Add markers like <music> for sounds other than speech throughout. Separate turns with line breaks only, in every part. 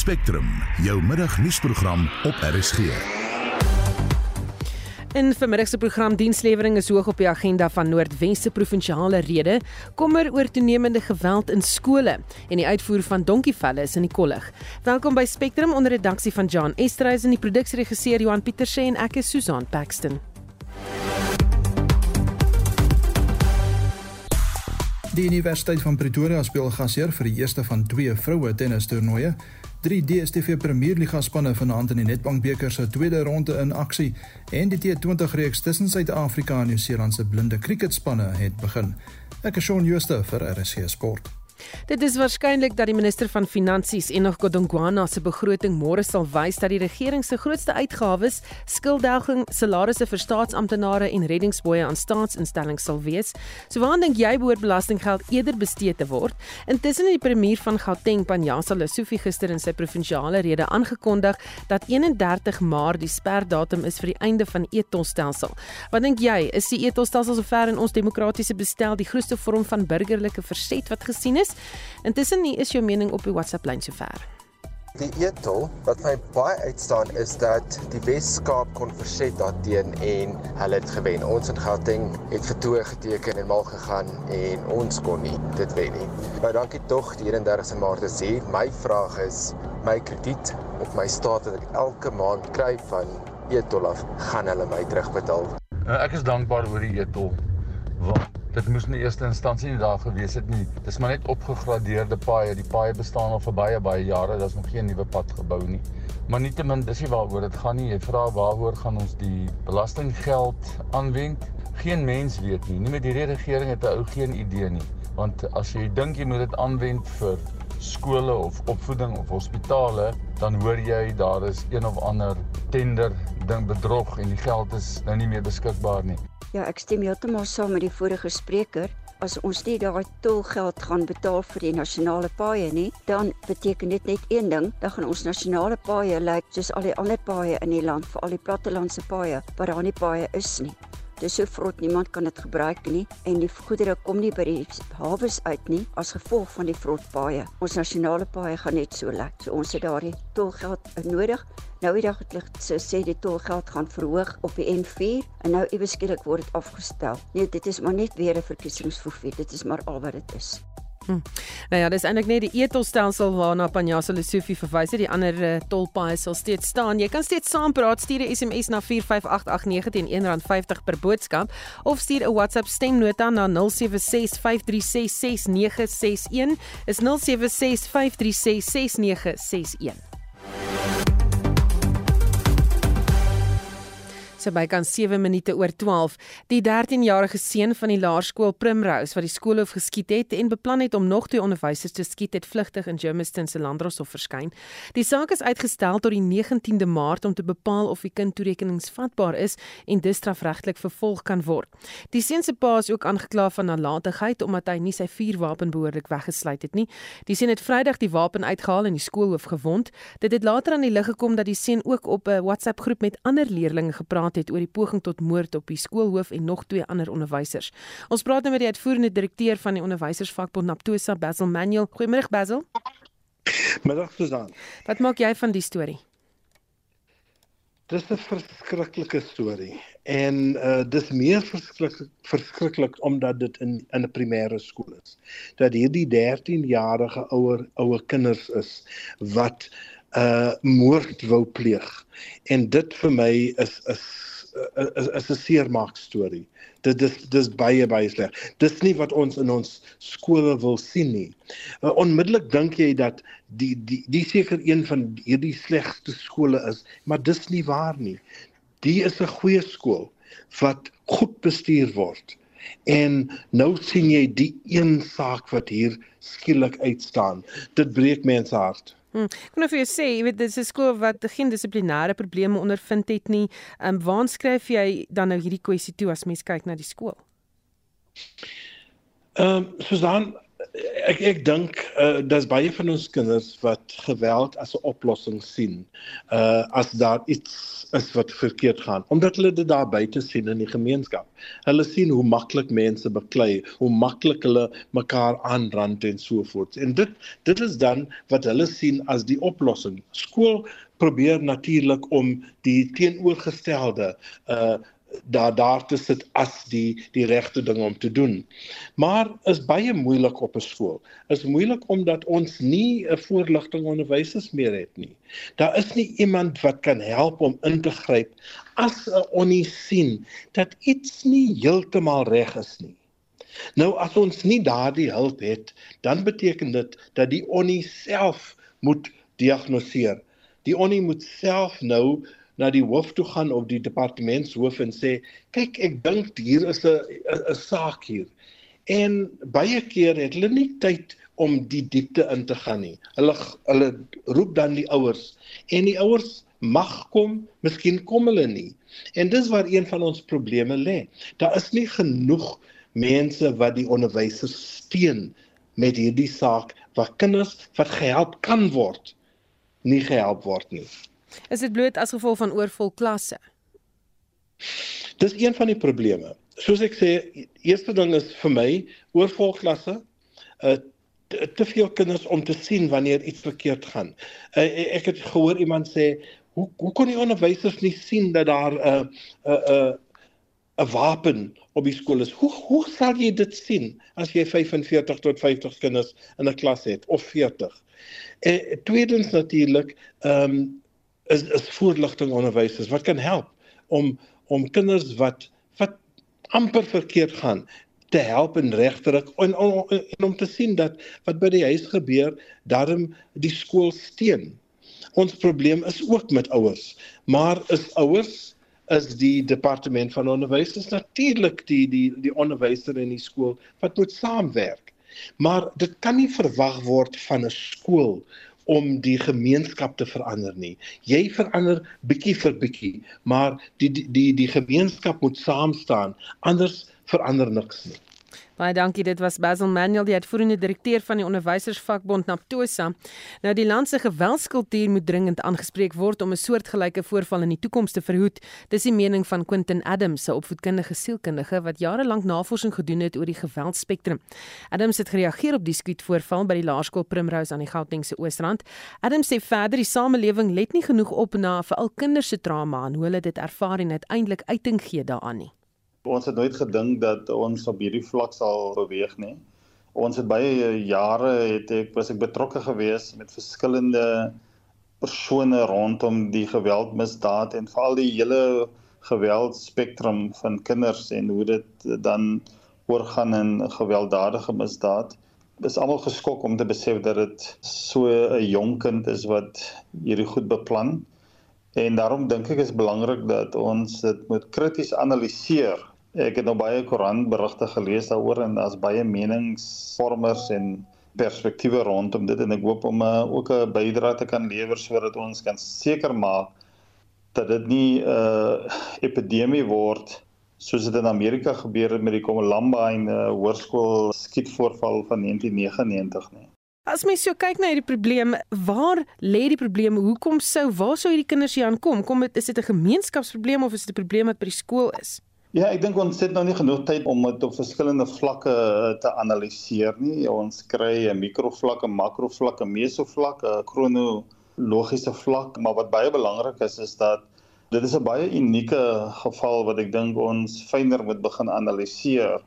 Spectrum, jou middagnuusprogram op RSG.
In vermiddag se program dienslewering is hoog op die agenda van Noordwesse provinsiale rede, kommer oor toenemende geweld in skole en die uitvoer van donkievelle is in die kollig. Welkom by Spectrum onder redaksie van John Estreys en die produksieregisseur Johan Pieterse en ek is Susan Paxton.
Die Universiteit van Pretoria speel gasheer vir die eerste van twee vroue tennistoernooie. Drie DStv Premierliga spanne vanaand in die Nedbank beker se tweede ronde in aksie en die T20 reeks tussen Suid-Afrika en Nieu-Seeland se blinde kriketspanne het begin. Ek is Shaun Schuster vir RSC Sport.
Dit is waarskynlik dat die minister van Finansies Enoch Godongwana se begroting môre sal wys dat die regering se grootste uitgawes skulddelging, salarisse vir staatsamptenare en reddingsboë aan staatsinstellings sal wees. So waar dink jy behoort belastinggeld eerder bestee te word? Intussen het die premier van Gauteng, Panjasa Lesufi gister in sy provinsiale rede aangekondig dat 31 Maart die sperdatum is vir die einde van etolstelsel. Wat dink jy, is die etolstelsel sover in ons demokratiese bestel die grootste vorm van burgerlike verset wat gesien is? Intussen is jou mening op die WhatsApp lyn sover.
Die etol wat my baie uitstaan is dat die Wes-Kaap kon verset daarteen en hulle het gewen. Ons in Gauteng het vertoë geteken en mal gegaan en ons kon nie dit wen nie. Maar dankie tog die 31ste Maart is hier. My vraag is my krediet op my staat wat ek elke maand kry van etol af, gaan hulle my terugbetaal?
Uh, ek is dankbaar oor die etol. Want dit moes in die eerste instansie nie daar gewees het nie. Dis maar net opgegradeerde paaie. Die paaie bestaan al vir baie baie jare. Daar's nog geen nuwe pad gebou nie. Maar nietemin, dis nie waaroor dit gaan nie. Jy vra waaroor gaan ons die belastinggeld aanwend? Geen mens weet nie. Nie met die regering het 'n ou geen idee nie. Want as jy dink jy moet dit aanwend vir skole of opvoeding of hospitale, dan hoor jy daar is een of ander tender ding bedrog en die geld is nou nie meer beskikbaar nie.
Ja, ek stem heeltemal saam met die vorige spreker. As ons nie daai tolgeld gaan betaal vir die nasionale paaie nie, dan beteken dit net een ding, dan gaan ons nasionale paaie lyk soos al die ander paaie in die land, vir al die plattelandse paaie, waar daar nie paaie is nie. Dis so vrot niemand kan dit gebruik nie en die goedere kom nie by die hawes uit nie as gevolg van die vrot paaie. Ons nasionale paaie gaan net so lek. So ons het daardie tolgeld nodig. Nou die dag het lig so sê die tolgeld gaan verhoog op die N4 en nou iewes skielik word dit afgestel. Nee, dit is maar net weer 'n verkiesingsfoefie. Dit is maar al wat dit is.
Hm. Nou ja, dis eintlik net die etolstelsel waarna Panjasa Lesofie verwys het. Die ander uh, tolpaaie sal steeds staan. Jy kan steeds saampraat. Stuur 'n SMS na 45889 teen R1.50 per boodskap of stuur 'n WhatsApp stemnota na 0765366961. Is 0765366961. So bykans 7 minute oor 12. Die 13-jarige seun van die laerskool Primrose wat die skoolhoof geskiet het en beplan het om nog twee onderwysers te skiet, het vlugtig in Germiston se Landdroshof verskyn. Die saak is uitgestel tot die 19de Maart om te bepaal of die kind toerekeningsvatbaar is en dus strafregtelik vervolg kan word. Die seun se pa is ook aangekla van nalatigheid omdat hy nie sy vuurwapen behoorlik weggesluit het nie. Die seun het Vrydag die wapen uitgehaal en die skoolhoof gewond. Dit het later aan die lig gekom dat die seun ook op 'n WhatsApp groep met ander leerders gepraat gepraat het oor die poging tot moord op die skoolhoof en nog twee ander onderwysers. Ons praat nou met die uitvoerende direkteur van die onderwysersvakbond Naptosa Basil Manuel. Goeiemôre Basil.
Middag Susan.
Wat maak jy van die storie?
Dis 'n verskriklike storie en uh dis meer verskriklik verskriklik omdat dit in in 'n primêre skool is. Dat hierdie 13-jarige ouer ouer kinders is wat uh moord wou pleeg. En dit vir my is is is is 'n seermaak storie. Dit dis dis baie baie sleg. Dis nie wat ons in ons skole wil sien nie. Uh, onmiddellik dink jy dat die die die seker een van hierdie slegste skole is, maar dis nie waar nie. Die is 'n goeie skool wat goed bestuur word. En nou sien jy die een saak wat hier skielik uitstaan. Dit breek mense hart.
Hmm. Ek kan nou vir jou sê, jy weet dis 'n skool wat geen dissiplinêre probleme ondervind het nie. Ehm um, waar skryf jy dan nou hierdie kwessie toe as mens kyk na die skool?
Ehm um, Susan, ek ek dink uh, daar's baie van ons kinders wat geweld as 'n oplossing sien. Uh as daar iets is wat verkeerd gaan, omdat hulle dit daar buite sien in die gemeenskap. Hulle sien hoe maklik mense beklei, hoe maklik hulle mekaar aanrand en so voort. En dit dit is dan wat hulle sien as die oplossing. Skool probeer natuurlik om die teenoorgestelde uh daar daar te sit as die die regte ding om te doen. Maar is baie moeilik op 'n skool. Is moeilik omdat ons nie 'n voorligting onderwysers meer het nie. Daar is nie iemand wat kan help om in te gryp as 'n onnie sien dat iets nie heeltemal reg is nie. Nou as ons nie daardie hulp het, dan beteken dit dat die onnie self moet diagnoseer. Die onnie moet self nou na die hoof toe gaan of die departementshoof en sê kyk ek dink hier is 'n 'n saak hier. En baie keer het hulle nie tyd om die diepte in te gaan nie. Hulle hulle roep dan die ouers en die ouers mag kom, miskien kom hulle nie. En dis waar een van ons probleme lê. Daar is nie genoeg mense wat die onderwysers steun met hierdie saak waar kinders wat gehelp kan word nie gehelp word nie.
Is dit bloot as gevolg van oorvol klasse?
Dis een van die probleme. Soos ek sê, eerste ding is vir my oorvol klasse. Uh te veel kinders om te sien wanneer iets verkeerd gaan. Uh, ek het gehoor iemand sê, hoe hoe kon die onderwysers nie sien dat daar 'n 'n 'n 'n wapen op die skool is. Hoe hoe sal jy dit sien as jy 45 tot 50 kinders in 'n klas het of 40? En uh, tweedens natuurlik, ehm um, is is voorligting onderwysers wat kan help om om kinders wat wat amper verkeerd gaan te help en regterik en, en, en om te sien dat wat by die huis gebeur daarom die skool steun. Ons probleem is ook met ouers, maar is ouers is die departement van onderwys is natuurlik die die die onderwyser in die skool wat moet saamwerk. Maar dit kan nie verwag word van 'n skool om die gemeenskap te verander nie. Jy verander bietjie vir bietjie, maar die die die, die gemeenskap moet saam staan, anders verander niks nie.
Baie dankie. Dit was Basil Manuel, die uitvoerende direkteur van die onderwysersvakbond Naptosa. Nou die land se geweldskultuur moet dringend aangespreek word om 'n soortgelyke voorval in die toekoms te verhoed. Dis die mening van Quentin Adams, 'n opvoedkundige sielkundige wat jare lank navorsing gedoen het oor die geweldspektrum. Adams het gereageer op die skietvoorval by die laerskool Primrose aan die Gautengse Oosrand. Adams sê verder die samelewing let nie genoeg op na veral kinders se trauma en hoe hulle dit ervaar en uiteindelik uiting gee daaraan nie.
Ons het nooit gedink dat ons op hierdie vlak sal beweeg nie. Ons het baie jare het ek was ek betrokke gewees met verskillende persone rondom die geweldmisdaad en veral die hele geweldspektrum van kinders en hoe dit dan oorgaan in gewelddadige misdaad. Dis almal geskok om te besef dat dit so 'n jong kind is wat hierdie goed beplan. En daarom dink ek is belangrik dat ons dit moet krities analiseer Ek het nou baie koerantberigte gelees daaroor en daar's baie meningsvormers en perspektiewe rondom dit en ek hoop om uh, ook 'n bydrae te kan lewer sodat ons kan seker maak dat dit nie 'n uh, epidemie word soos dit in Amerika gebeur het met die en uh, hoërskool skietvoorval van 1999 nie.
As mens so kyk na hierdie probleem, waar lê die probleem? Hoekom sou waar sou hierdie kinders hier aankom? Kom dit is dit 'n gemeenskapsprobleem of is dit 'n probleem wat by die skool is?
Ja, ek dink ons het nou nie genoeg tyd om dit op verskillende vlakke eh, te analiseer nie. Ons kry 'n mikrovlak, 'n makrovlak, 'n mesovlak, 'n kronologiese vlak, maar wat baie belangrik is is dat dit is 'n baie unieke geval wat ek dink ons fyner moet begin analiseer.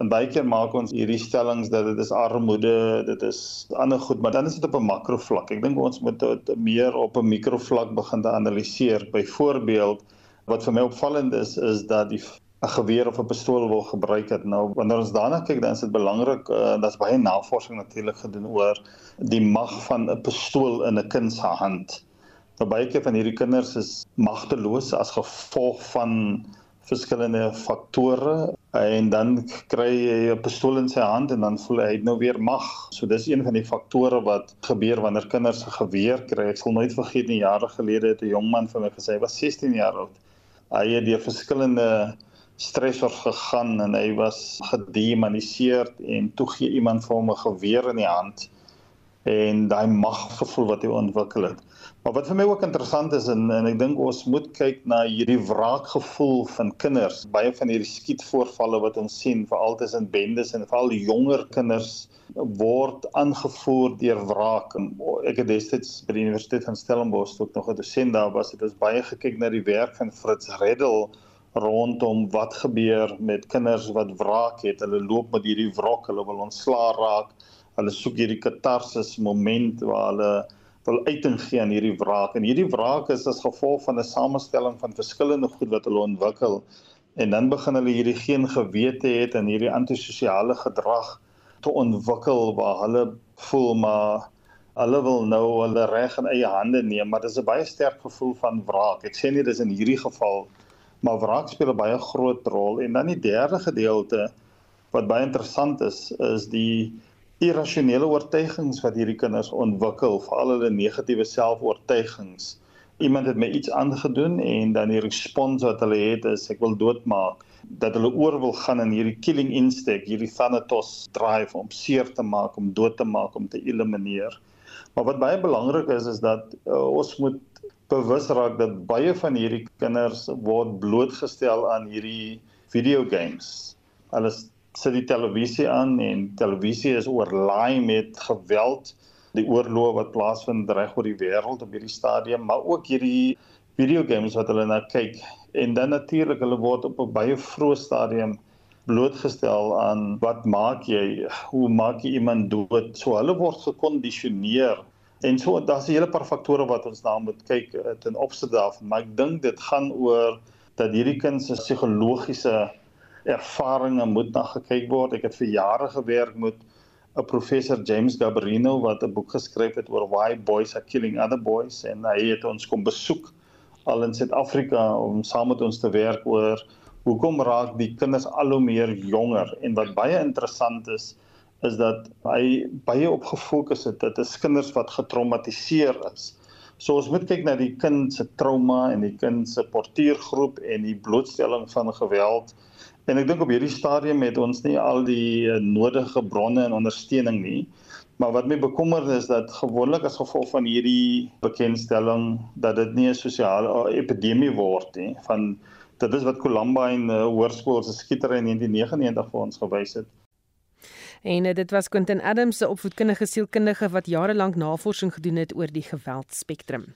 En baie keer maak ons hierdie stellings dat dit is armoede, dit is ander goed, maar dan is dit op 'n makrovlak. Ek dink ons moet dit meer op 'n mikrovlak begin te analiseer. Byvoorbeeld Wat vir my opvallend is is dat die 'n geweer of 'n pistool wil gebruik het. Nou wanneer ons daarna kyk, dan is dit belangrik uh, daar's baie navorsing natuurlik gedoen oor die mag van 'n pistool in 'n kind se hand. Nou baie keer van hierdie kinders is magteloos as gevolg van verskillende faktore en dan kry hy 'n pistool in sy hand en dan voel hy nou weer mag. So dis een van die faktore wat gebeur wanneer kinders 'n geweer kry. Ek sal nooit vergeet nie jare gelede het 'n jong man vir my gesê hy was 16 jaar oud hy het deur verskillende stressor gegaan en hy was gedemoniseer en toe gee iemand vir hom 'n geweer in die hand en daai maggevoel wat hy ontwikkel het. Maar wat vir my ook interessant is en en ek dink ons moet kyk na hierdie wraakgevoel van kinders. Baie van hierdie skietvoorvalle wat ons sien, veral tussen bendes en veral jonger kinders word aangevoer deur wraak. Ek het destyds by die Universiteit van Stellenbosch ook nog 'n dosent daar was. Dit is baie gekyk na die werk van Fritz Reddel rondom wat gebeur met kinders wat wraak het. Hulle loop met hierdie wrok, hulle wil ontslaa raak. Hulle soek hierdie katarsis moment waar hulle wil uiting gee aan hierdie wraak. En hierdie wraak is as gevolg van 'n samestelling van verskillende goed wat hulle ontwikkel. En dan begin hulle hierdie geen gewete het en hierdie antisosiale gedrag te ontwikkel waar hulle voel maar hulle wil nou hulle reg in eie hande neem maar dis 'n baie sterk gevoel van wraak. Ek sê nie dis in hierdie geval maar wraak speel 'n baie groot rol. En dan die derde gedeelte wat baie interessant is is die irrasionele oortuigings wat hierdie kinders ontwikkel, veral hulle negatiewe selfoortuigings. Iemand het my iets aangedoen en dan die respons wat hulle het is ek wil doodmaak dat hulle oor wil gaan in hierdie killing instinct, hierdie thanatos drive om seer te maak, om dood te maak, om te elimineer. Maar wat baie belangrik is is dat uh, ons moet bewus raak dat baie van hierdie kinders word blootgestel aan hierdie video games. Hulle sit die televisie aan en televisie is oorlaai met geweld die oorlog wat plaasvind reg oor die wêreld op hierdie stadium maar ook hierdie videogames wat hulle na kyk. En dan natuurlik hulle word op 'n baie vroeë stadium blootgestel aan wat maak jy hoe maak jy iemand dood? So hulle word gekondisioneer. En so daar's 'n hele paar faktore wat ons na moet kyk eh, ten opsigte daarvan. Maar ek dink dit gaan oor dat hierdie kind se psigologiese ervarings moet na gekyk word. Ek het vir jare gewerk met 'n professor James Gabrino wat 'n boek geskryf het oor why boys are killing other boys en hy het ons kom besoek al in Suid-Afrika om saam met ons te werk oor hoekom raak die kinders al hoe meer jonger en wat baie interessant is is dat hy baie op gefokus het dat dit kinders wat getraumatiseer is. So ons moet kyk na die kind se trauma en die kind se portuïergroep en die blootstelling van geweld En ek dink op hierdie stadium het ons nie al die uh, nodige bronne en ondersteuning nie. Maar wat my bekommer is dat gewoonlik as gevolg van hierdie bekendstelling dat dit nie 'n sosiale uh, epidemie word nie van dit is wat Columbine uh, Hoërskool se skietery in 1999 vir ons gewys het.
En uh, dit was Quentin Adams se opvoedkundige sielkundige wat jare lank navorsing gedoen het oor die geweldspektrum.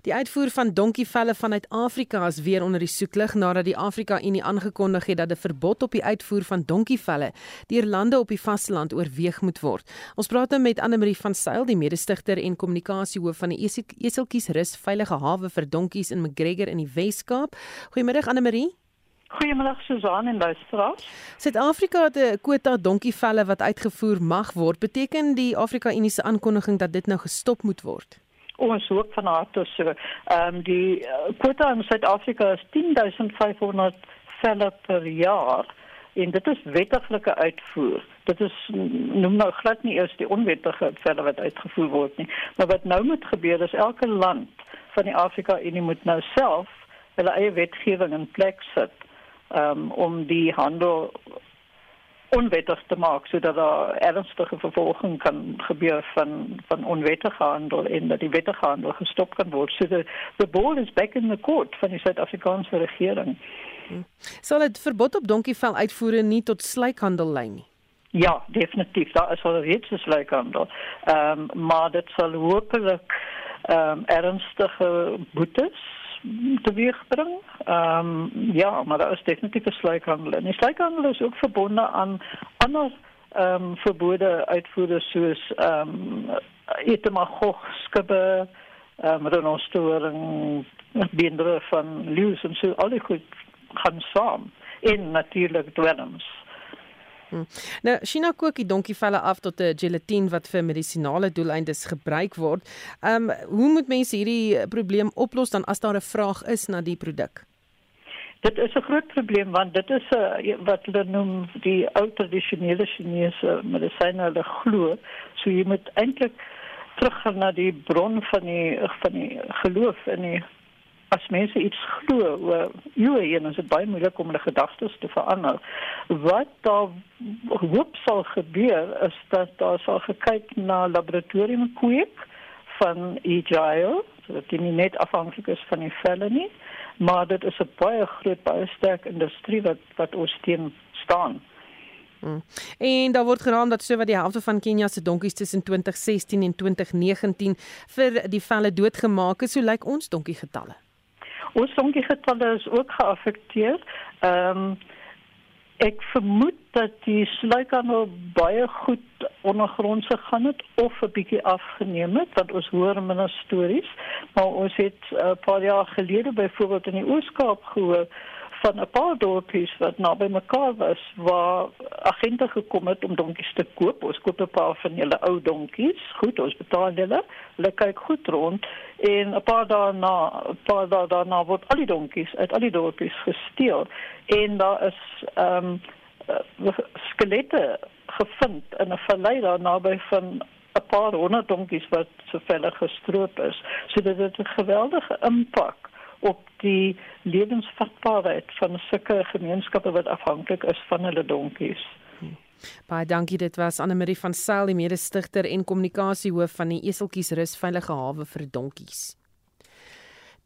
Die uitvoer van donkievelle vanuit Afrika is weer onder die soeklig nadat die Afrika Unie aangekondig het dat 'n verbod op die uitvoer van donkievelle deur lande op die vasteland oorweeg moet word. Ons praat nou met Anne Marie van Sail, die mede-stigter en kommunikasiehoof van die Eseltjies Rus Veilige Hawe vir Donkies in McGregor in die Wes-Kaap. Goeiemiddag Anne Marie.
Goeiemiddag Susan en luisteraars.
Suid-Afrika het 'n kwota donkievelle wat uitgevoer mag word. Beteken die Afrika Unie se aankondiging dat dit nou gestop moet word?
Ons ook van harte so. Ehm um, die quota in Suid-Afrika is 10500 velle per jaar en dit is wettiglike uitvoer. Dit is noem nou glad nie eers die onwettige velle wat uitgevoer word nie. Maar wat nou moet gebeur is elke land van die Afrika Unie moet nou self hulle eie wetgewing in plek sit um, om die handel onwettig te maak sodat daar ernstige vervolging kan gebeur van van onwettige handel en dat die wettige handel gestop kan word. So the, the ball is back in the court van die Suid-Afrikaanse regering.
Hmm. Sal dit verbod op donkievel uitvoere nie tot slykhandel lei nie?
Ja, definitief. Daar is al reeds 'n slykhandel. Ehm um, maar dit sal hopelik ehm um, ernstige boetes teweegbring. Ehm um, ja, maar daar is definitief 'n sluikhandel. En die sluikhandel is ook verbonde aan ander ehm um, verbode uitvoerders soos ehm um, etemagog skibbe, ehm um, renostoring, bindere van leeu's en so al die goed gaan saam in natuurlik dwelms.
Hmm. Nou, China kook die donkievelle af tot 'n gelatine wat vir medisinale doeleindes gebruik word. Ehm um, hoe moet mense hierdie probleem oplos dan as daar 'n vraag is na die produk?
Dit is 'n groot probleem want dit is 'n uh, wat hulle noem die ou tradisionele Chinese medisyne hulle glo. So jy moet eintlik teruggaan na die bron van die van die geloof in die as mense iets glo oor eeue en is dit baie moeilik om hulle gedagtes te verander. Wat daar hoop sal gebeur is dat daar sal gekyk na laboratorium kweek van agile, sodat dit nie net afhanklik is van die velle nie, maar dit is 'n baie groot baie sterk industrie wat wat ons teen staan.
Hmm. En daar word geraam dat sowat die helfte van Kenia se donkies tussen 2016 en 2019 vir die velle doodgemaak is. Hoe lyk ons donkie getalle?
Ons donkie getalle is ook geaffekteer. Ehm um, ek vermoed dat die sluikhandel baie goed ondergrondse gaan het of 'n bietjie afgeneem het want ons hoor minder stories. Maar ons het 'n paar jaar gelede byvoorbeeld in die Oos-Kaap gehoor van 'n paar dorpies wat naby mekaar was waar agente gekom het om donkies te koop. Ons koop 'n paar van hulle ou donkies. Goed, ons betaal hulle. Hulle kyk goed rond en 'n paar daarna, 'n paar dae daarna word al die donkies uit al die dorpies gesteel en daar is ehm um, skelette gevind in 'n vallei daar naby van 'n paar honderd donkies wat so veilig gestroop is. So dit het 'n geweldige impak op die lewensvatbaarheid van sulke gemeenskappe wat afhanklik is van hulle donkies.
Baie dankie dit was Anne Marie van Sail die mede-stigter en kommunikasiehoof van die Eseltjies Rus Veilige Hawe vir Donkies.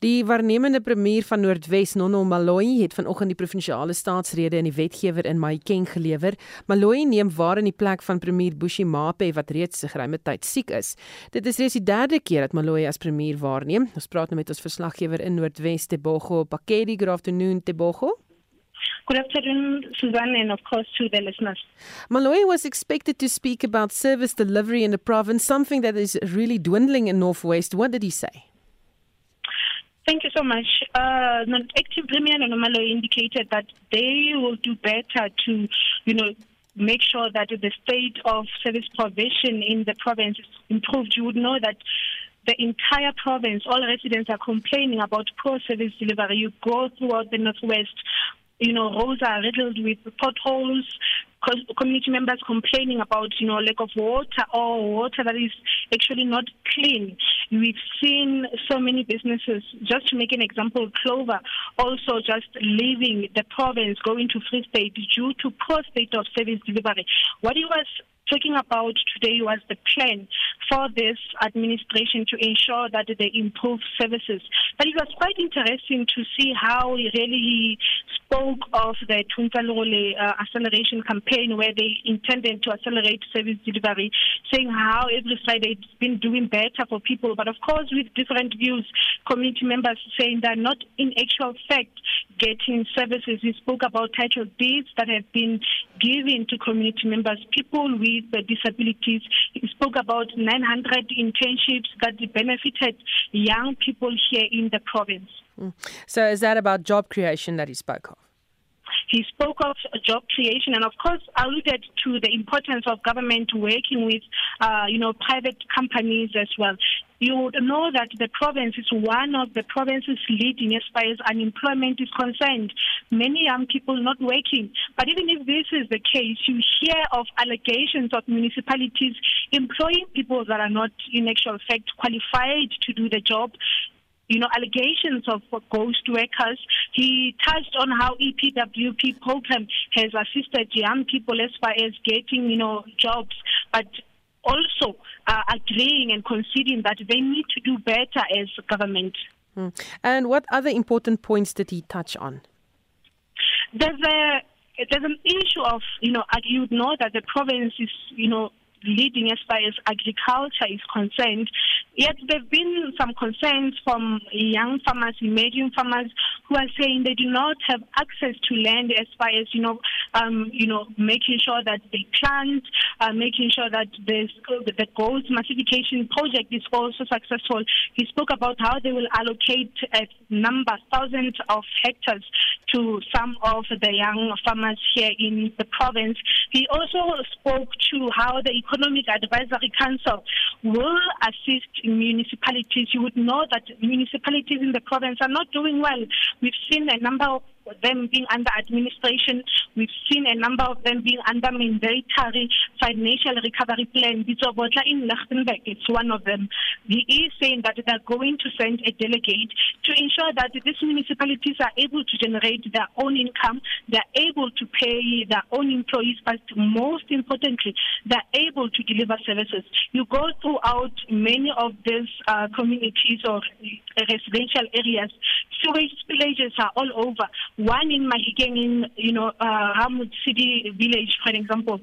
Die waarnemende premier van Noordwes, Nono Maloyi, het vanoggend die provinsiale staatsrede in die wetgewer in Mahikeng gelewer. Maloyi neem waar in die plek van premier Bushi Mape wat reeds se geruime tyd siek is. Dit is reeds die derde keer dat Maloyi as premier waarneem. Ons praat nou met ons verslaggewer in Noordwes, Tebogo Pakedi. Good afternoon, Tebogo.
Good afternoon, Suzanne, and of course to the listeners.
Maloy was expected to speak about service delivery in the province, something that is really dwindling in Northwest. What did he say?
Thank you so much. Uh, active Premier Nomalo indicated that they will do better to, you know, make sure that the state of service provision in the province is improved. You would know that the entire province, all residents are complaining about poor service delivery. You go throughout the northwest, you know, roads are riddled with potholes, community members complaining about, you know, lack of water or water that is actually not clean. We've seen so many businesses, just to make an example, Clover, also just leaving the province, going to Free State due to poor state of service delivery. What was talking about today was the plan for this administration to ensure that they improve services. But it was quite interesting to see how he really spoke of the Tuntalole uh, acceleration campaign where they intended to accelerate service delivery, saying how every Friday it's been doing better for people. But of course, with different views, community members saying that not in actual fact getting services. He spoke about title deeds that have been given to community members, people with disabilities. He spoke about 900 internships that benefited young people here in the province.
Hmm. So, is that about job creation that he spoke of?
He spoke of job creation and, of course, alluded to the importance of government working with, uh, you know, private companies as well. You would know that the province is one of the provinces leading as far as unemployment is concerned. Many young people not working. But even if this is the case, you hear of allegations of municipalities employing people that are not, in actual fact, qualified to do the job you know, allegations of ghost workers. He touched on how EPWP program has assisted young people as far as getting, you know, jobs, but also uh, agreeing and conceding that they need to do better as government.
Hmm. And what other important points did he touch on?
There's a there's an issue of you know you'd know that the province is you know leading as far as agriculture is concerned. Yet there have been some concerns from young farmers, medium farmers, who are saying they do not have access to land as far as you know, um, you know, making sure that they plant, uh, making sure that the the goals massification project is also successful. He spoke about how they will allocate a number, thousands of hectares to some of the young farmers here in the province. He also spoke to how the Economic Advisory Council will assist municipalities. You would know that municipalities in the province are not doing well. We've seen a number of them being under administration. We've seen a number of them being under mandatory financial recovery plan. Bitsobotla in Lichtenberg, it's one of them. The He is saying that they're going to send a delegate to ensure that these municipalities are able to generate their own income, they're able to pay their own employees, but most importantly, they're able to deliver services. You go throughout many of these uh, communities or residential areas, sewage spillages are all over. One in Mahikeng, in you know uh, Hamud City village, for example.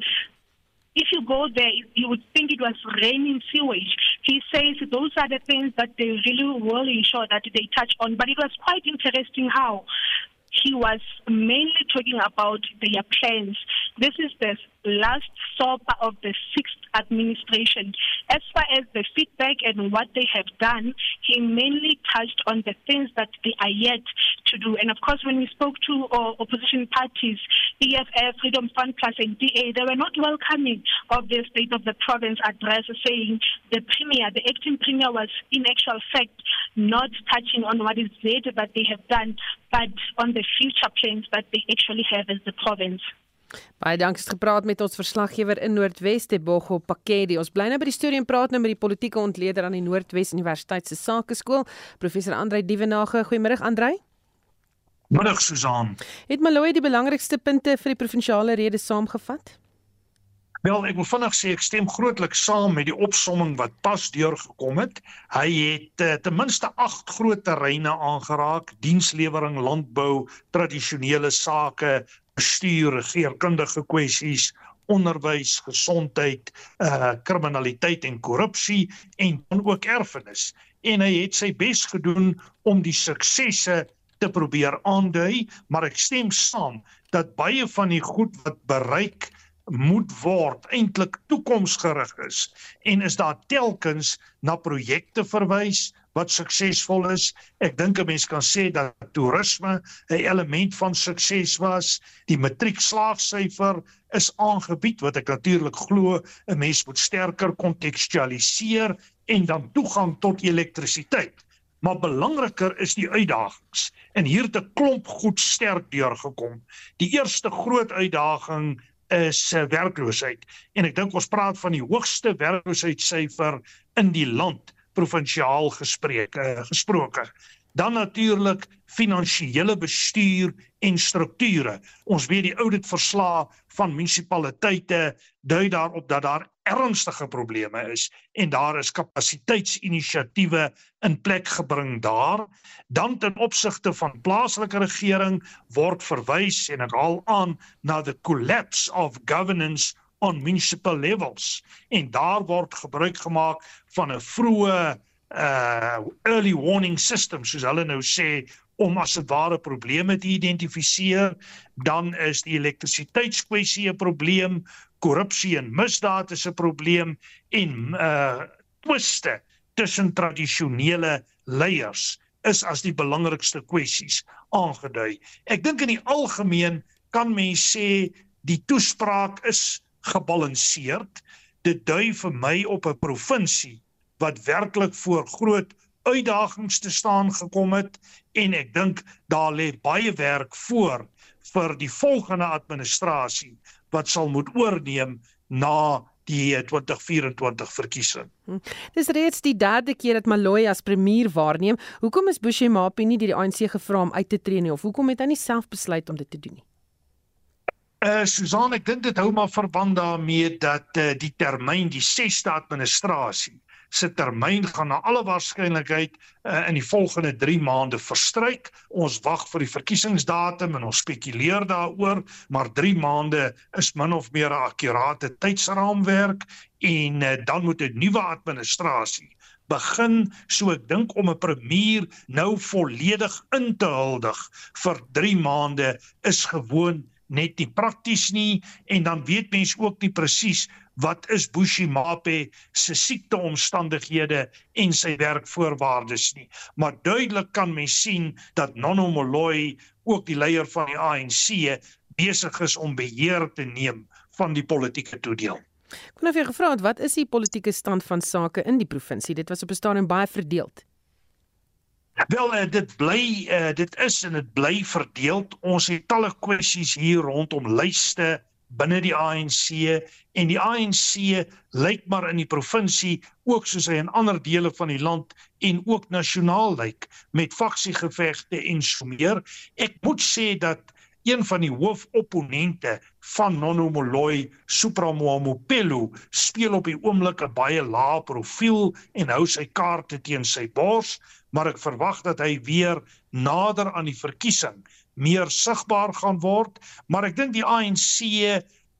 If you go there, you would think it was raining sewage. He says those are the things that they really will ensure that they touch on. But it was quite interesting how he was mainly talking about their plans. This is the last SOPA of the sixth administration. As far as the feedback and what they have done, he mainly touched on the things that they are yet to do. And of course, when we spoke to uh, opposition parties, EFF, Freedom Fund Plus, and DA, they were not welcoming of the State of the Province address, saying the Premier, the acting Premier, was in actual fact not touching on what is there that they have done, but on the future plans that they actually have as the province.
Baie dankie het gepraat met ons verslaggewer in Noordwes te Bogo Pakedi. Ons bly nou by die storie en praat nou met die politieke ontleder aan die Noordwes Universiteit se Sakeskool, professor Andrei Dievenage. Goeiemôre Andrei.
Middag Susan.
Het Maloyi die belangrikste punte vir die provinsiale rede saamgevat?
Wel, ek moet vinnig sê ek stem grootliks saam met die opsomming wat pas deurgekom het. Hy het uh, ten minste 8 groot terreine aangeraak: dienslewering, landbou, tradisionele sake, bestuur, regeringskundige kwessies, onderwys, gesondheid, uh kriminaliteit en korrupsie en dan ook erfenis. En hy het sy bes gedoen om die suksesse te probeer aandui, maar ek stem saam dat baie van die goed wat bereik moet word eintlik toekomsgerig is en is daar telkens na projekte verwys wat suksesvol is. Ek dink 'n mens kan sê dat toerisme 'n element van sukses was. Die matriekslaagsyfer is aangebied wat ek natuurlik glo 'n mens moet sterker kontekstualiseer en dan toegang tot elektrisiteit. Maar belangriker is die uitdagings. En hier het 'n klomp goed sterk deurgekom. Die eerste groot uitdaging is uh, werkloosheid en ek dink ons praat van die hoogste werkloosheidssyfer in die land provinsiaal gespreek uh, gesproke. Dan natuurlik finansiële bestuur en strukture. Ons weet die ouditverslae van munisipaliteite dui daarop dat daar ernstige probleme is en daar is kapasiteitsinisiatiewe in plek gebring daar. Dan ten opsigte van plaaslike regering word verwys en ek haal aan na the collapse of governance on municipal levels en daar word gebruik gemaak van 'n vroeë uh early warning system soos hulle nou sê om as dit ware probleme te identifiseer dan is die elektrisiteitskwessie 'n probleem korrupsie en misdaad is 'n probleem en uh twiste tussen tradisionele leiers is as die belangrikste kwessies aangedui. Ek dink in die algemeen kan mens sê die toespraak is gebalanseerd. Dit dui vir my op 'n provinsie wat werklik voor groot uitdagings te staan gekom het en ek dink daar lê baie werk voor vir die volgende administrasie wat sal moet oorneem na die 2024 verkiesing. Hm.
Dis reeds die derde keer dat Maloyi as premier waarneem. Hoekom is Bushemapi nie deur die ANC gevra om uit te tree nie of hoekom het hy nie self besluit om dit te doen nie?
Uh Susan, ek dink dit hou maar verband daarmee dat uh, die termyn die 6ste administrasie se termyn gaan na alle waarskynlikheid uh, in die volgende 3 maande verstryk. Ons wag vir die verkiesingsdatum en ons spekuleer daaroor, maar 3 maande is min of meer 'n akkurate tydsraamwerk en uh, dan moet 'n nuwe administrasie begin so ek dink om 'n premier nou volledig in te huldig vir 3 maande is gewoon net nie prakties nie en dan weet mense ook nie presies wat is Bushimape se siekteomstandighede en sy werkvoorwaardes nie. Maar duidelik kan mens sien dat Nono Moloi, ook die leier van die ANC, besig is om beheer te neem van die politieke toedeel.
Ek wil nou vir gevra het wat is die politieke stand van sake in die provinsie? Dit was op 'n stadium baie verdeeld.
Wel uh, dit bly uh, dit is en dit bly verdeel. Ons het talle kwessies hier rondom lyste binne die ANC en die ANC lyk maar in die provinsie ook soos hy in ander dele van die land en ook nasionaal lyk met faksiegevegte en so meer. Ek moet sê dat een van die hoofopponente van Nono Moloi, Supramamopelo, speel op die oomblik 'n baie lae profiel en hou sy kaarte teen sy bors, maar ek verwag dat hy weer nader aan die verkiesing meer sigbaar gaan word, maar ek dink die ANC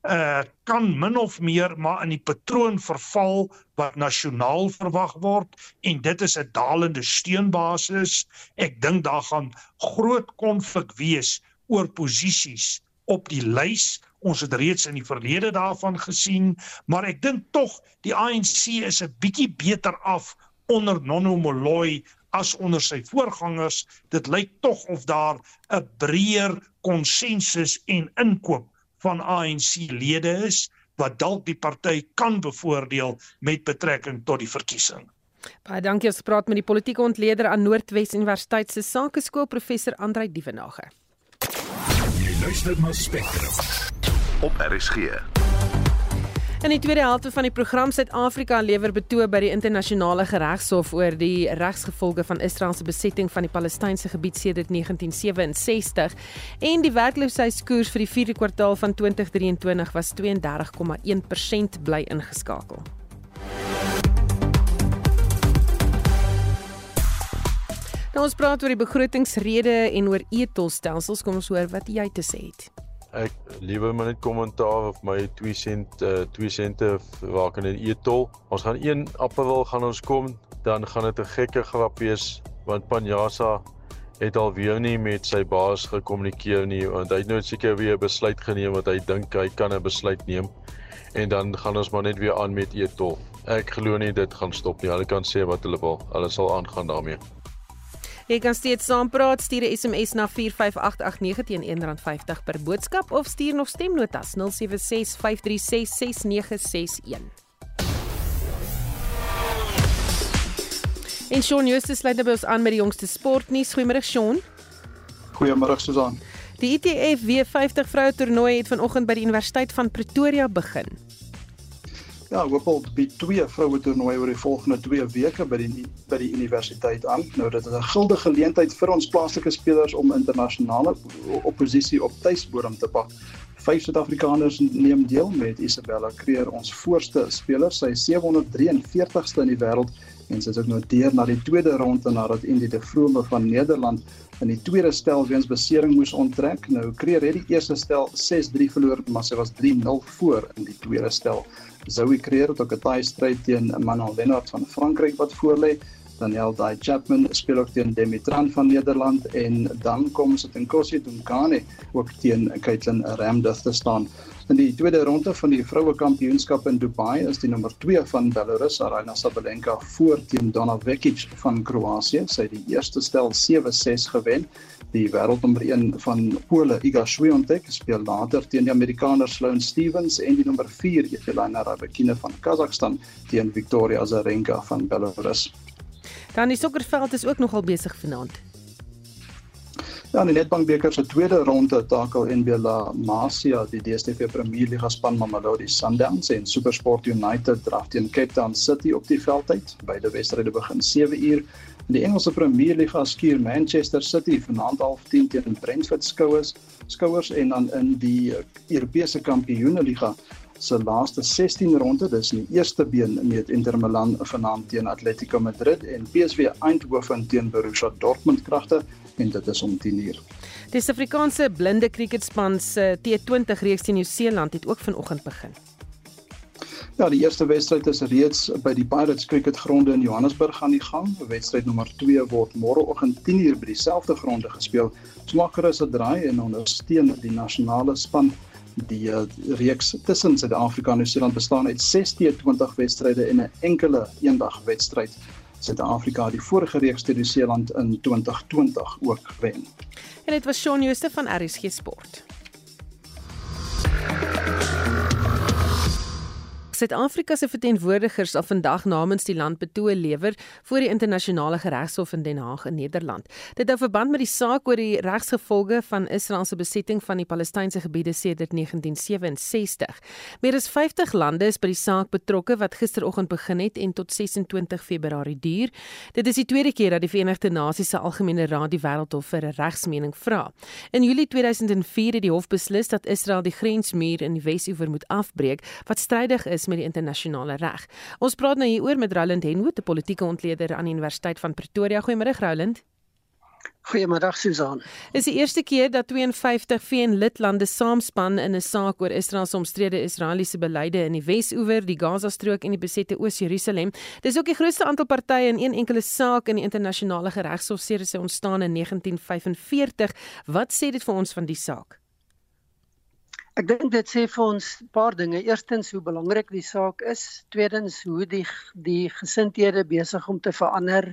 uh kan min of meer maar in die patroon verval wat nasionaal verwag word en dit is 'n dalende steunbasis. Ek dink daar gaan groot konflik wees oor posisies op die lys. Ons het reeds in die verlede daarvan gesien, maar ek dink tog die ANC is 'n bietjie beter af onder Nono Moloi as onder sy voorgangers. Dit lyk tog of daar 'n breër konsensus en inkoop van ANC lede is wat dalk die party kan bevoordeel met betrekking tot die verkiesing.
Baie dankie ons praat met die politieke ontleder aan Noordwes Universiteit se Sakeskool professor Andrei Dievenage.
Jy luister na Spectrum op RSG.
In die tweede helfte van die program Suid-Afrika lewer betoog by die internasionale geregshof oor die regsgevolge van Israel se besetting van die Palestynse gebied sedert 1967 en die werkloosheidskoers vir die 4de kwartaal van 2023 was 32,1% bly ingeskakel. Nou ons praat oor die begrotingsrede en oor etolstelsels. Kom ons hoor wat jy te sê het
ek liewe maar net kommentaar of my 2 sent uh, 2 sente raak in 'n etol. Ons gaan een appelwil gaan ons kom, dan gaan dit 'n gekke grap wees want Panjasa het alweer nie met sy baas gekommunikeer nie want hy het nou seker weer 'n besluit geneem wat hy dink hy kan 'n besluit neem en dan gaan ons maar net weer aan met etol. Ek glo nie dit gaan stop nie. Hulle kan sê wat hulle wil. Hulle sal aangaan daarmee.
Jy kan steeds saampraat, stuur 'n SMS na 45889 teen R1.50 per boodskap of stuur nog stemnotas 0765366961. En Shaun Justus sluit nou by ons aan met die jongste sportnuus. Goeiemôre Shaun.
Goeiemôre Susan.
Die ITF W50 vroue toernooi het vanoggend by die Universiteit van Pretoria begin.
Ja, Wipple bied twee vroue toernooie oor die volgende 2 weke by die by die universiteit aan. Nou dit is 'n guldige geleentheid vir ons plaaslike spelers om internasionale oppositie op tuisbodem te pak. Vyf Suid-Afrikaners neem deel met Isabella Creer, ons voorste speler. Sy is 743ste in die wêreld en sy is ook deur na die tweede ronde nadat Indie de Vrome van Nederland in die tweede stel weens besering moes onttrek. Nou Creer het die eerste stel 6-3 verloor, maar sy was 3-0 voor in die tweede stel. Zoe Creer het ook 'n taai stryd teen Manuel Lennard van Frankryk wat voorlê. Daniel Dai Chapman speel ook teen Demitran van Nederland en dan kom sit in Kossie Dunkane ook teen Caitlin Ramduff te staan. In die tweede ronde van die vroue kampioenskap in Dubai is die nommer 2 van Belarus Aryna Sabalenka voor teen Donna Vekic van Kroasie. Sy het die eerste stel 7-6 gewen die wêreldnommer 1 van Pole Iga Swiatek speel later teen die Amerikaner Sloane Stevens en die nommer 4 Jelena Rybakina van Kazakhstan teen Victoria Azarenka van Belarus.
Dan die sokkerveld is ook nogal besig vanaand.
Ja, die Nedbank beker se tweede ronde takel NB La Masia die DStv Premier Liga span Mamelodi Sundowns en SuperSport United draf teen Cape Town City op die veldtyd. Beide wedstryde begin 7 uur. In die Engelse Premier Liga skuur Manchester City vanaand half 10 teen Brentford skouers skouers en dan in die Europese Kampioenligga se laaste 16 ronde dis in die eerste been met Inter Milan vanaand teen Atletico Madrid en PSV Eindhoven teen Borussia Dortmund kragte en dit is om 10:00.
Die Suid-Afrikaanse blinde kriketspan se T20 reeks teen Nieu-Seeland het ook vanoggend begin.
Ja, die eerste wedstryd is reeds by die Pirates Cricketgronde in Johannesburg aan die gang. Wedstryd nommer 2 word môreoggend 10:00 by dieselfde gronde gespeel. Smaker is 'n draai en ondersteun die nasionale span. Die uh, reeks tussen Suid-Afrika en Nieu-Seeland bestaan uit 6 T20 wedstryde en 'n enkele eendag wedstryd. Suid-Afrika het die vorige reeks teen Nieu-Seeland in 2020 ook gewen.
En dit was Shaun Jooste van RSG Sport. Suid-Afrika se verteenwoordigers sal vandag namens die land betoë lewer voor die internasionale geregshof in Den Haag in Nederland. Dit hou verband met die saak oor die regsgevolge van Israel se besetting van die Palestynse gebiede sedert 1967. Meer as 50 lande is by die saak betrokke wat gisteroggend begin het en tot 26 Februarie duur. Dit is die tweede keer dat die Verenigde Nasies se Algemene Raad die Wêreldhof vir 'n regsmening vra. In Julie 2004 het die hof beslis dat Israel die grensmuur in die Wes-oewer moet afbreek wat strydig is met die internasionale reg. Ons praat nou hieroor met Roland Henwood, 'n politieke ontleder aan die Universiteit van Pretoria. Goeiemôre Roland.
Goeiemiddag Susan.
Is die eerste keer dat 52 VN-lidlande saamspan in 'n saak oor Israel se omstrede Israeliese beleide in die Wes-oewer, die Gaza-strook en die besette Oos-Jerusalem. Dis ook die grootste aantal partye in een enkele saak in die internasionale regshof sedert sy ontstaan in 1945. Wat sê dit vir ons van die saak?
Ek dink dit sê vir ons 'n paar dinge. Eerstens hoe belangrik die saak is, tweedens hoe die die gesindhede besig om te verander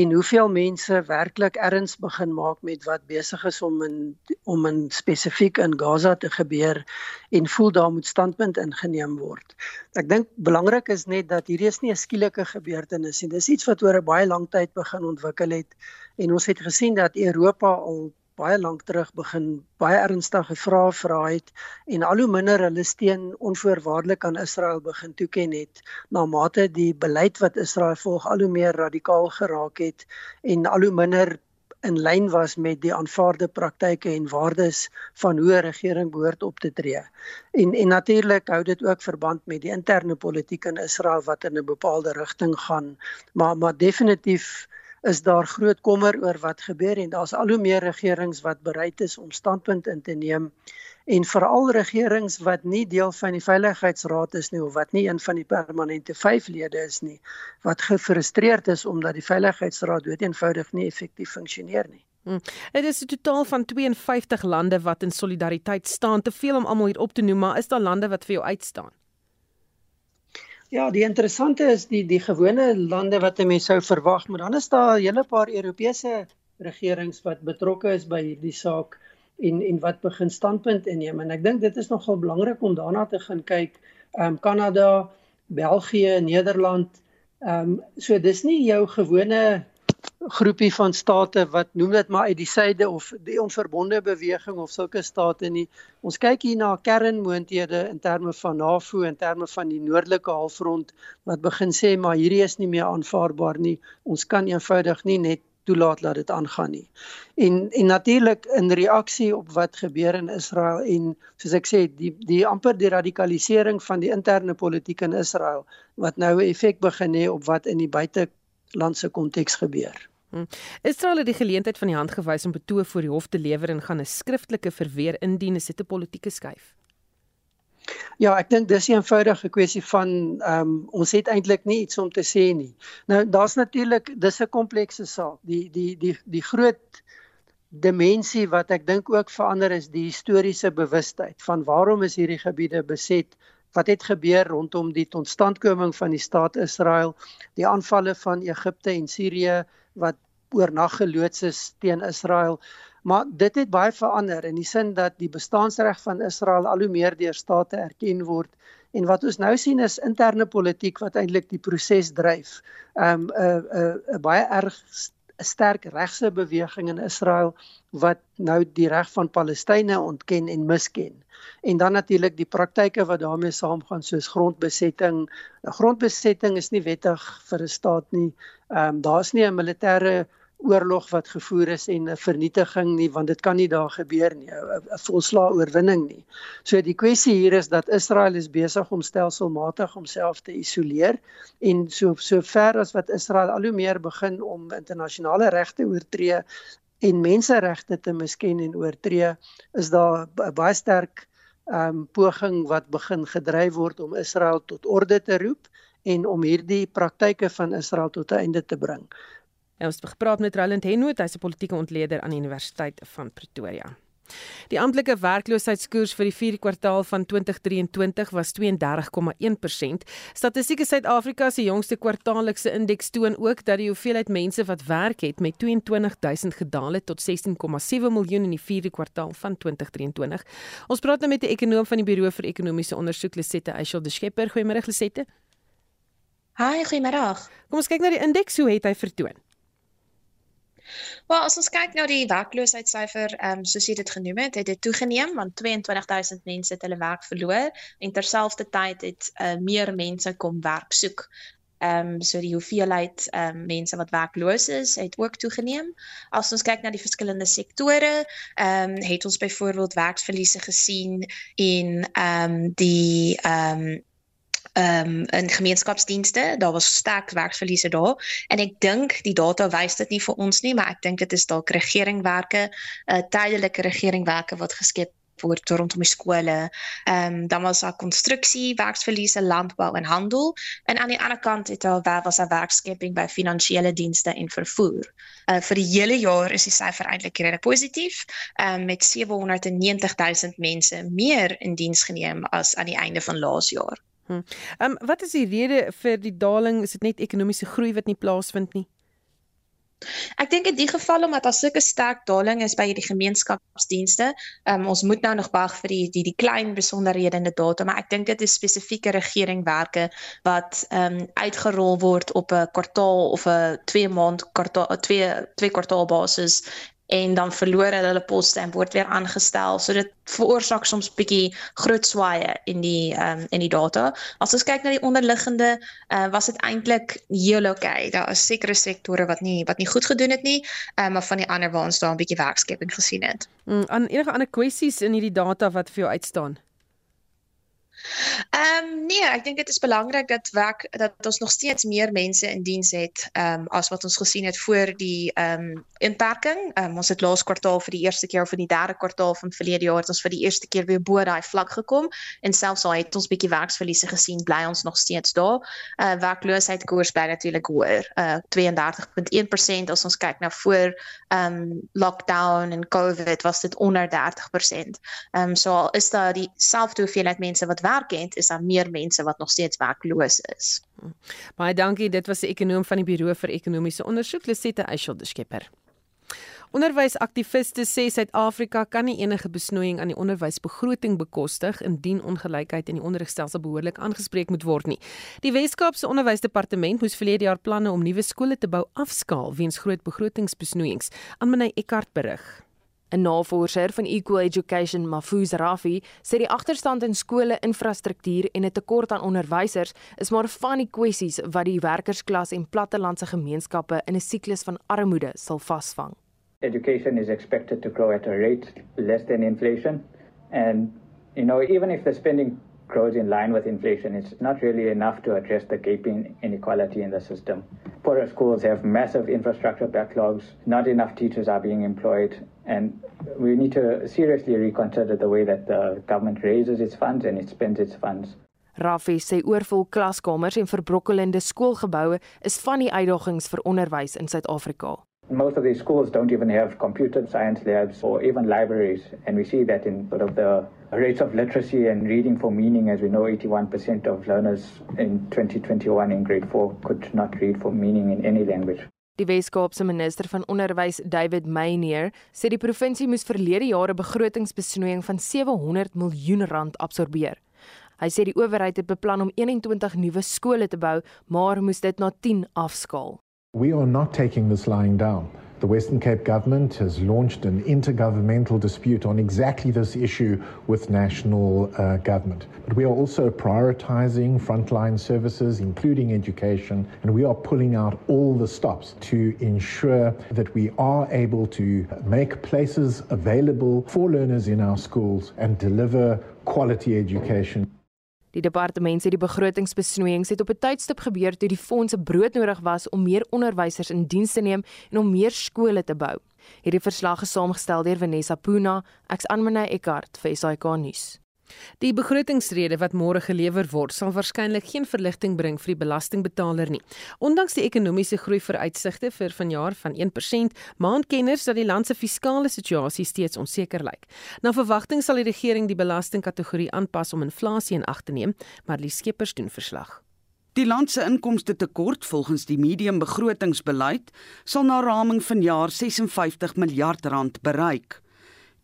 en hoeveel mense werklik erns begin maak met wat besig is om in om in spesifiek in Gaza te gebeur en voel daar moet standpunt ingeneem word. Ek dink belangrik is net dat hierdie is nie 'n skielike gebeurtenis nie. Dis iets wat oor 'n baie lang tyd begin ontwikkel het en ons het gesien dat Europa al baie lank terug begin baie ernstige vrae vra het en al hoe minder hulle steun onvoorwaardelik aan Israel begin toeken het na mate die beleid wat Israel volg al hoe meer radikaal geraak het en al hoe minder in lyn was met die aanvaarde praktyke en waardes van hoe 'n regering behoort op te tree. En en natuurlik hou dit ook verband met die interne politiek in Israel wat in 'n bepaalde rigting gaan, maar maar definitief is daar groot kommer oor wat gebeur en daar's al hoe meer regerings wat bereid is om standpunt in te neem en veral regerings wat nie deel van die veiligheidsraad is nie of wat nie een van die permanente 5 lede is nie wat gefrustreerd is omdat die veiligheidsraad doeteenvoudig nie effektief funksioneer nie.
Hmm. Dit is 'n totaal van 52 lande wat in solidariteit staan. Te veel om almal hier op te noem, maar is daar lande wat vir jou uitstaan?
Ja, die interessante is die die gewone lande wat 'n mens sou verwag, maar dan is daar 'n hele paar Europese regerings wat betrokke is by hierdie saak en en wat begin standpunt inneem en ek dink dit is nogal belangrik om daarna te gaan kyk. Ehm um, Kanada, België, Nederland. Ehm um, so dis nie jou gewone groepie van state wat noem dit maar uit die suide of die onverbonde beweging of sulke state nie. Ons kyk hier na kernmoonthede in terme van NAVO en in terme van die noordelike halfrond wat begin sê maar hierdie is nie meer aanvaarbaar nie. Ons kan eenvoudig nie net toelaat dat dit aangaan nie. En en natuurlik in reaksie op wat gebeur in Israel en soos ek sê die die amper die radikalisering van die interne politiek in Israel wat nou 'n effek begin hê op wat in die buitelandse konteks gebeur.
Hmm. Israel het die geleentheid van die hand gewys om betoë voor die hof te lewer en gaan 'n skriftelike verweer indien is dit 'n politieke skuif.
Ja, ek dink dis 'n eenvoudige kwessie van ehm um, ons het eintlik nie iets om te sê nie. Nou daar's natuurlik dis 'n komplekse saak. Die die die die groot dimensie wat ek dink ook verander is die historiese bewustheid van waarom is hierdie gebiede beset? Wat het gebeur rondom die totstandkoming van die staat Israel, die aanvalle van Egipte en Sirië wat oornag geloods is teen Israel. Maar dit het baie verander in die sin dat die bestaansreg van Israel al hoe meer deur state erken word en wat ons nou sien is interne politiek wat eintlik die proses dryf. Um 'n 'n 'n baie erg 'n sterk regse beweging in Israel wat nou die reg van Palestynë ontken en misken. En dan natuurlik die praktyke wat daarmee saamgaan soos grondbesetting. 'n Grondbesetting is nie wettig vir 'n staat nie. Ehm um, daar's nie 'n militêre oorlog wat gevoer is en 'n vernietiging nie want dit kan nie daar gebeur nie 'n volslaa oorwinning nie. So die kwessie hier is dat Israel is besig om stelselmatig homself te isoleer en so so ver as wat Israel al hoe meer begin om internasionale regte oortree en menseregte te misken en oortree is daar 'n baie sterk um poging wat begin gedryf word om Israel tot orde te roep en om hierdie praktyke van Israel tot 'n einde te bring.
Ons het gepraat met Roland Henwood, hy's 'n politieke ontleder aan die Universiteit van Pretoria. Die amptelike werkloosheidskoers vir die 4de kwartaal van 2023 was 32,1%. Statistiek Suid-Afrika se jongste kwartaallikse indeks toon ook dat die hoeveelheid mense wat werk het met 22000 gedaal het tot 16,7 miljoen in die 4de kwartaal van 2023. Ons praat nou met 'n ekonoom van die Buro vir Ekonomiese Ondersoek, Lisette Eichel de Schepper. Goeiemôre Lisette.
Hi, goeiemôre.
Kom ons kyk na die indeks, hoe het hy vertoon?
Wel, as ons kyk na die werkloosheidssyfer, ehm um, soos jy dit genoem het, het dit toegeneem want 22000 mense het hulle werk verloor en terselfdertyd het uh, meer mense kom werk soek. Ehm um, so die hoeveelheid ehm um, mense wat werkloos is, het ook toegeneem. As ons kyk na die verskillende sektore, ehm um, het ons byvoorbeeld werksverliese gesien in ehm um, die ehm um, um, in gemeenskapsdienste, daar was sterk werksverliese daar en ek dink die data wys dit nie vir ons nie, maar ek dink dit is dalk regeringwerke, uh, tydelike regeringwerke wat geskep word rondom die skole. Ehm um, dan was daar konstruksie, werksverliese, landbou en handel en aan die ander kant het daar was daar werkskepping by finansiële dienste en vervoer. Uh vir die hele jaar is die syfer eintlik redelik positief, ehm um, met 790 000 mense meer in diens geneem as aan die einde van laas jaar.
Hm. Ehm um, wat is die rede vir die daling? Is dit net ekonomiese groei wat nie plaasvind nie?
Ek dink in die geval omdat daar sulke sterk daling is by die gemeenskapsdienste, um, ons moet nou nog wag vir die die die klein besonderhede in die data, maar ek dink dit is spesifieke regeringwerke wat ehm um, uitgerol word op 'n kwartaal of 'n 2 maand kwartaal 2 2 kwartaal basis en dan verloor hulle hulle poste en word weer aangestel. So dit veroorsaak soms bietjie groot swaaye in die ehm um, in die data. As ons kyk na die onderliggende, uh, was dit eintlik heel okay. Daar is sekere sektore wat nie wat nie goed gedoen het nie, um, maar van die ander waar ons daar 'n bietjie werkskepping gesien het.
Mm, aan enige ander kwessies in hierdie data wat vir jou uitstaan?
Ehm um, nee, ek dink dit is belangrik dat werk dat ons nog steeds meer mense in diens het ehm um, as wat ons gesien het voor die ehm um, inperking. Ehm um, ons het laas kwartaal vir die eerste keer of vir die derde kwartaal van verlede jaar het ons vir die eerste keer weer bo daai vlak gekom en selfs al het ons bietjie werksverliese gesien, bly ons nog steeds daar. Uh werkloosheid koers bly natuurlik hoër. Uh 32.1% as ons kyk na voor ehm um, lockdown en COVID was dit onder 30%. Ehm um, so al is daar dieselfde hoeveelheid mense wat werk het, is daar meer mense wat nog steeds werkloos is.
Baie dankie. Dit was 'n ekonom van die Buro vir Ekonomiese Ondersoek, Lisette Eichel de Skepper. Onderwysaktiviste sê Suid-Afrika kan nie enige besnoeiing aan die onderwysbegroting bekostig indien ongelykheid in die onderrigstelsel behoorlik aangespreek moet word nie. Die Wes-Kaapse Onderwysdepartement moes verlede jaar planne om nuwe skole te bou afskaal weens groot begrotingsbesnoeiings. Aanmenay Eckart berig.
'n Navorser van Equal Education, Mafuz Rafi, sê die agterstand in skole infrastruktuur en 'n tekort aan onderwysers is maar van die kwessies wat die werkersklas en plattelandse gemeenskappe in 'n siklus van armoede sal vasvang.
Education is expected to grow at a rate less than inflation and you know even if the spending grows in line with inflation, it's not really enough to address the gaping inequality in the system. Poorer schools have massive infrastructure backlogs, not enough teachers are being employed, and we need to seriously reconsider the way that the government raises its funds and it spends its funds.
Rafi sê oorvol klaskamers en verbrokkelende skoolgeboue is van die uitdagings vir onderwys in Suid-Afrika.
Most of these schools don't even have computer science labs or even libraries. And we see that in sort of the rates of literacy and reading for meaning. As we know, 81% of learners in 2021 in grade 4 could not read for meaning in any language.
Die Wes-Kaapse minister van Onderwys, David Meyer, sê die provinsie moes verlede jare begrotingsbesnoeiing van 700 miljoen rand absorbeer. Hy sê die owerheid het beplan om 21 nuwe skole te bou, maar moes dit na 10 afskaal.
We are not taking this lying down. The Western Cape government has launched an intergovernmental dispute on exactly this issue with national uh, government. But we are also prioritizing frontline services, including education, and we are pulling out all the stops to ensure that we are able to make places available for learners in our schools and deliver quality education.
Die departement sê die begrotingsbesnoeiings het op 'n tydstip gebeur toe die fondse broodnodig was om meer onderwysers in diens te neem en om meer skole te bou. Hierdie verslag is saamgestel deur Vanessa Puna, ek's Anmane Eckart vir SAK nuus.
Die begrotingsrede wat môre gelewer word, sal waarskynlik geen verligting bring vir die belastingbetaler nie. Ondanks die ekonomiese groei vooruitsigte vir vanjaar van 1%, maan kenners dat die land se fiskale situasie steeds onseker lyk. Na verwagting sal die regering die belastingkategorie aanpas om inflasie in ag te neem, maar die skeppers doen verslag.
Die land se inkomste tekort volgens die medium begrotingsbeleid sal na raming vanjaar 56 miljard rand bereik.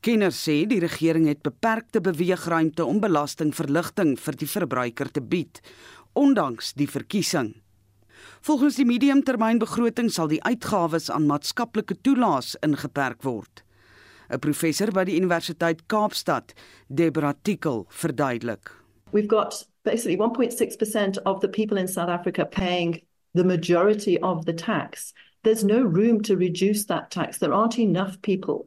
Kenners sê die regering het beperkte beweegruimte om belastingverligting vir die verbruiker te bied, ondanks die verkiesing. Volgens die mediumtermynbegroting sal die uitgawes aan maatskaplike toelaas ingeperk word. 'n Professor by die Universiteit Kaapstad, Debra Tikkel, verduidelik.
We've got basically 1.6% of the people in South Africa paying the majority of the tax. There's no room to reduce that tax. There aren't enough people